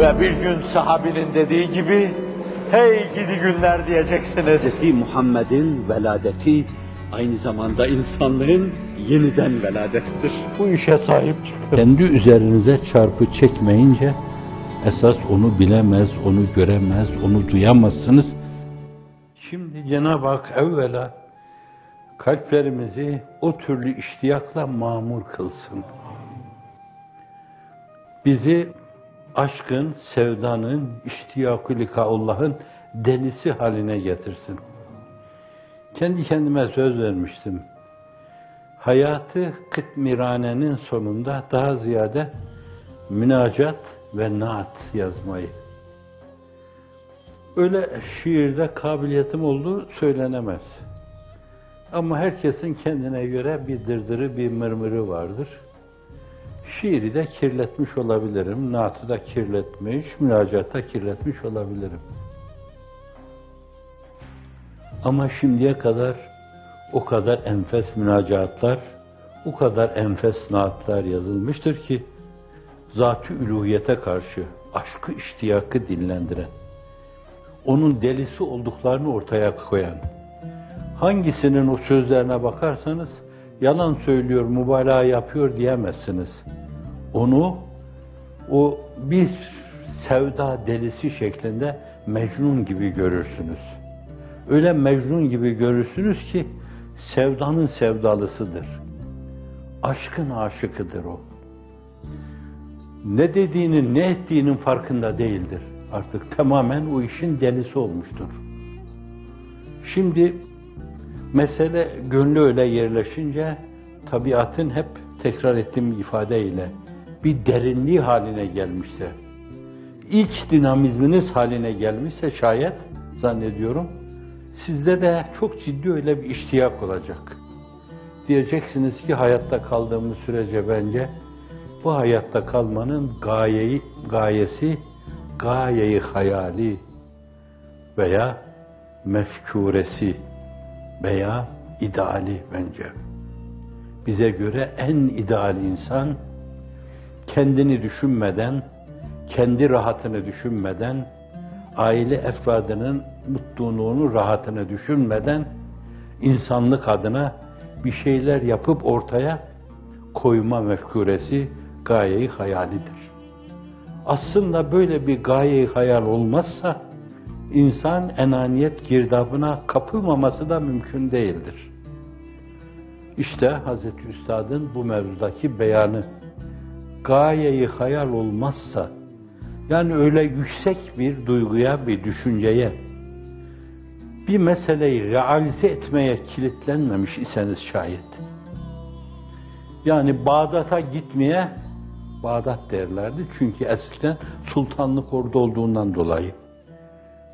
Ve bir gün sahabinin dediği gibi, hey gidi günler diyeceksiniz. Hz. Muhammed'in veladeti aynı zamanda insanlığın yeniden veladettir. Bu işe sahip çıkın. Kendi üzerinize çarpı çekmeyince esas onu bilemez, onu göremez, onu duyamazsınız. Şimdi Cenab-ı Hak evvela kalplerimizi o türlü iştiyakla mamur kılsın. Bizi aşkın, sevdanın, iştiyakı Allah'ın delisi haline getirsin. Kendi kendime söz vermiştim. Hayatı kıtmiranenin sonunda daha ziyade münacat ve naat yazmayı. Öyle şiirde kabiliyetim olduğu söylenemez. Ama herkesin kendine göre bir dırdırı, bir mırmırı vardır. Şiiri de kirletmiş olabilirim, naatı da kirletmiş, münacatta kirletmiş olabilirim. Ama şimdiye kadar o kadar enfes münacatlar, o kadar enfes naatlar yazılmıştır ki, zat-ı üluhiyete karşı aşkı iştiyakı dinlendiren, onun delisi olduklarını ortaya koyan, hangisinin o sözlerine bakarsanız, yalan söylüyor, mübalağa yapıyor diyemezsiniz. Onu, o bir sevda delisi şeklinde Mecnun gibi görürsünüz. Öyle Mecnun gibi görürsünüz ki, sevdanın sevdalısıdır. Aşkın aşıkıdır o. Ne dediğinin, ne ettiğinin farkında değildir. Artık tamamen o işin delisi olmuştur. Şimdi mesele gönlü öyle yerleşince tabiatın hep tekrar ettiğim ifadeyle bir derinliği haline gelmişse, iç dinamizminiz haline gelmişse şayet zannediyorum sizde de çok ciddi öyle bir iştiyak olacak. Diyeceksiniz ki hayatta kaldığımız sürece bence bu hayatta kalmanın gayeyi, gayesi, gayeyi hayali veya mefkuresi veya ideali bence. Bize göre en ideal insan kendini düşünmeden, kendi rahatını düşünmeden, aile efradının mutluluğunu, rahatını düşünmeden insanlık adına bir şeyler yapıp ortaya koyma mefkuresi gayeyi hayalidir. Aslında böyle bir gayeyi hayal olmazsa insan enaniyet girdabına kapılmaması da mümkün değildir. İşte Hazreti Üstad'ın bu mevzudaki beyanı gayeyi hayal olmazsa yani öyle yüksek bir duyguya, bir düşünceye, bir meseleyi realize etmeye kilitlenmemiş iseniz şayet. Yani Bağdat'a gitmeye, Bağdat derlerdi çünkü eskiden sultanlık orada olduğundan dolayı.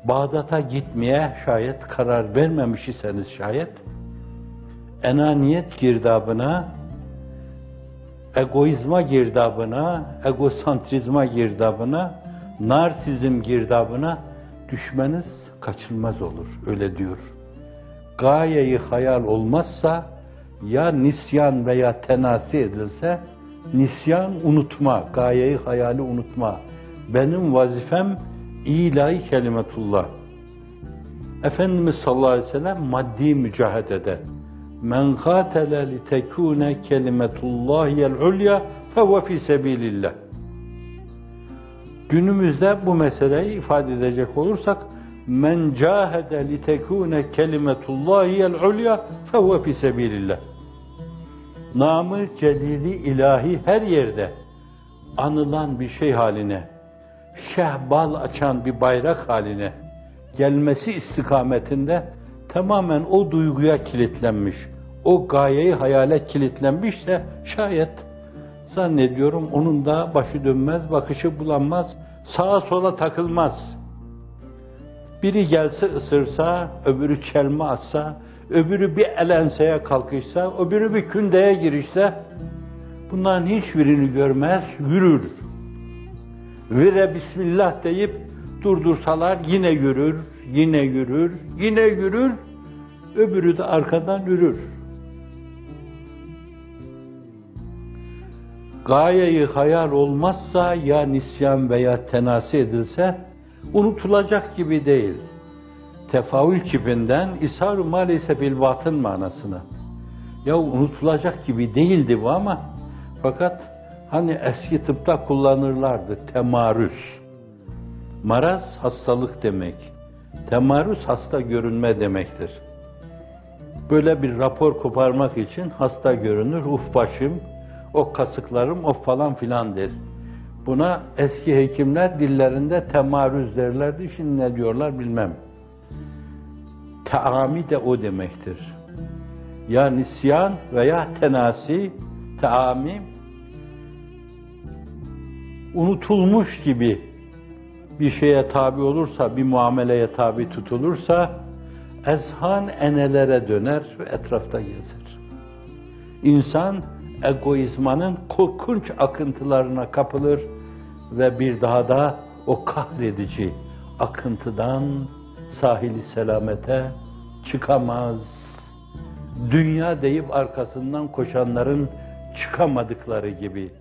Bağdat'a gitmeye şayet karar vermemiş iseniz şayet, enaniyet girdabına, egoizma girdabına, egosantrizma girdabına, narsizm girdabına düşmeniz kaçınmaz olur. Öyle diyor. Gayeyi hayal olmazsa ya nisyan veya tenasi edilse nisyan unutma, gayeyi hayali unutma. Benim vazifem ilahi kelimetullah. Efendimiz sallallahu aleyhi ve sellem maddi mücahedede men katele li tekune kelimetullahiyel ulya fehuve fi sebilillah. Günümüzde bu meseleyi ifade edecek olursak men cahede li tekune kelimetullahiyel ulya fehuve fi sebilillah. Namı celili ilahi her yerde anılan bir şey haline, şehbal açan bir bayrak haline gelmesi istikametinde tamamen o duyguya kilitlenmiş, o gayeyi hayale kilitlenmişse şayet zannediyorum onun da başı dönmez, bakışı bulanmaz, sağa sola takılmaz. Biri gelse ısırsa, öbürü çelme atsa, öbürü bir elenseye kalkışsa, öbürü bir kündeye girişse, bunların hiçbirini görmez, yürür. Vire Bismillah deyip durdursalar yine yürür, yine yürür, yine yürür, öbürü de arkadan yürür. gayeyi hayal olmazsa ya nisyan veya tenasi edilse unutulacak gibi değil. Tefavül kipinden ishar maalesef bil batın manasına. Ya unutulacak gibi değildi bu ama fakat hani eski tıpta kullanırlardı temarüz. Maraz hastalık demek. Temarüz hasta görünme demektir. Böyle bir rapor koparmak için hasta görünür, uf başım, o kasıklarım, o falan filan der. Buna eski hekimler dillerinde temarüz derlerdi, şimdi ne diyorlar bilmem. Teami de o demektir. Ya nisyan veya tenasi, teami, unutulmuş gibi bir şeye tabi olursa, bir muameleye tabi tutulursa, ezhan enelere döner ve etrafta gezer. İnsan egoizmanın korkunç akıntılarına kapılır ve bir daha da o kahredici akıntıdan sahili selamete çıkamaz. Dünya deyip arkasından koşanların çıkamadıkları gibi